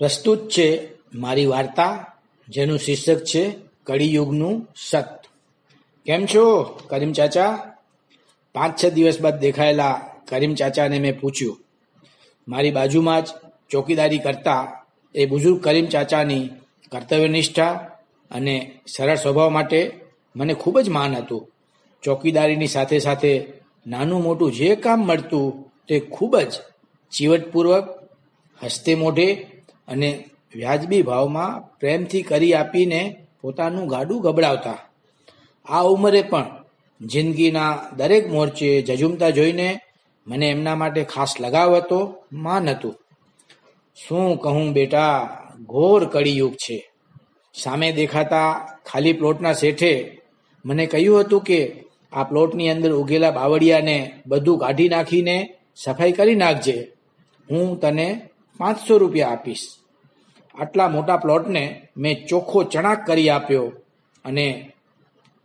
પ્રસ્તુત છે મારી વાર્તા, જેનું શીર્ષક છે કળિયુગનું સત. કેમ છો, કરીમ ચાચા? પાંચ છ દિવસ બાદ દેખાયેલા કરીમ ચાચાને મેં પૂછ્યું, મારી બાજુમાં જ ચોકીદારી કરતા એ બુઝુર્ગ કરીમ ચાચાની કર્તવ્યનિષ્ઠા અને સરળ સ્વભાવ માટે મને ખૂબ જ માન હતું. ચોકીદારીની સાથે સાથે નાનું મોટું જે કામ મળતું તે ખૂબ જ ચીવટપૂર્વક, હસ્તે મોઢે અને વ્યાજબી ભાવમાં પ્રેમથી કરી આપીને પોતાનું ગાડું ગબડાવતા. આ ઉંમરે પણ જિંદગીના દરેક મોરચે જજુમતા જોઈને મને એમના માટે ખાસ લગાવ હતો, માન હતું. શું કહું બેટા, ઘોર કળિયુગ છે. સામે દેખાતા ખાલી પ્લોટના શેઠે મને કહ્યું હતું કે આ પ્લોટની અંદર ઉગેલા બાવળિયાને બધું કાઢી નાખીને સફાઈ કરી નાખજે. હું તને પાંચસો રૂપિયા આપીશ. આટલા મોટા પ્લોટને મેં ચોખ્ખો ચણાક કરી આપ્યો અને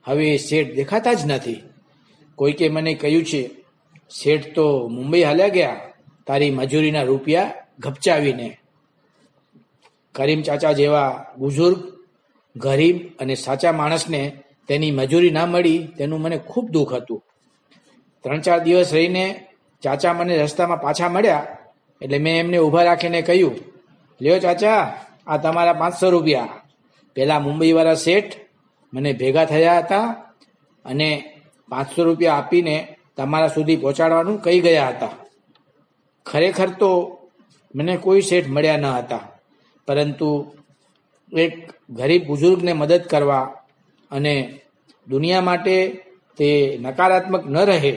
હવે શેઠ દેખાતા જ નથી. કોઈકે મને કહ્યું છે શેઠ તો મુંબઈ હાલ્યા ગયા, તારી મજૂરીના રૂપિયા ઘપચાવીને. કરીમ ચાચા જેવા બુઝુર્ગ, ગરીબ અને સાચા માણસને તેની મજૂરી ના મળી તેનું મને ખૂબ દુઃખ હતું. ત્રણ ચાર દિવસ રહીને ચાચા મને રસ્તામાં પાછા મળ્યા એટલે મેં એમને ઊભા રાખીને કહ્યું, લ્યો ચાચા, આ તમારા પાંચસો રૂપિયા. પેલા મુંબઈવાળા શેઠ મને ભેગા થયા હતા અને પાંચસો રૂપિયા આપીને તમારા સુધી પહોંચાડવાનું કહી ગયા હતા. ખરેખર તો મને કોઈ શેઠ મળ્યા ન હતા, પરંતુ એક ગરીબ બુઝુર્ગને મદદ કરવા અને દુનિયા માટે તે નકારાત્મક ન રહે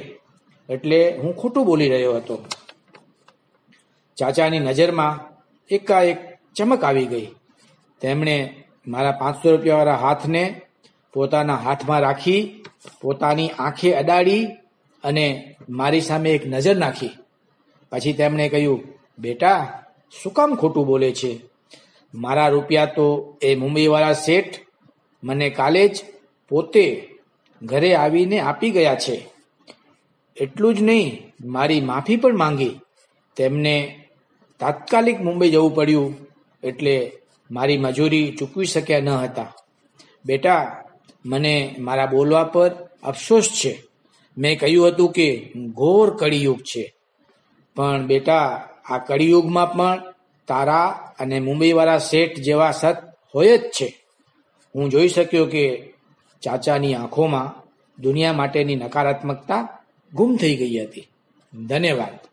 એટલે હું ખોટું બોલી રહ્યો હતો. ચાચાની નજરમાં એકાએક ચમક આવી ગઈ. તેમણે મારા પાંચસો રૂપિયાવાળા હાથને પોતાના હાથમાં રાખી, પોતાની આંખે અડાડી અને મારી સામે એક નજર નાખી. પછી તેમણે કહ્યું, બેટા, શું કામ ખોટું બોલે છે? મારા રૂપિયા તો એ મુંબઈવાળા શેઠ મને કાલે જ પોતે ઘરે આવીને આપી ગયા છે. એટલું જ નહીં, મારી માફી પણ માંગી. તેમને તાત્કાલિક મુંબઈ જવું પડ્યું એટલે મારી મજૂરી ચૂકવી શક્યા ન હતા. બેટા, મને મારા બોલવા પર અફસોસ છે. મેં કહ્યું હતું કે ઘોર કળિયુગ છે. પણ બેટા, આ કળિયુગમાં પણ તારા અને મુંબઈવાળા શેઠ જેવા સત હોય જ છે. હું જોઈ શક્યો કે ચાચાની આંખોમાં દુનિયા માટેની નકારાત્મકતા ગુમ થઈ ગઈ હતી. ધન્યવાદ.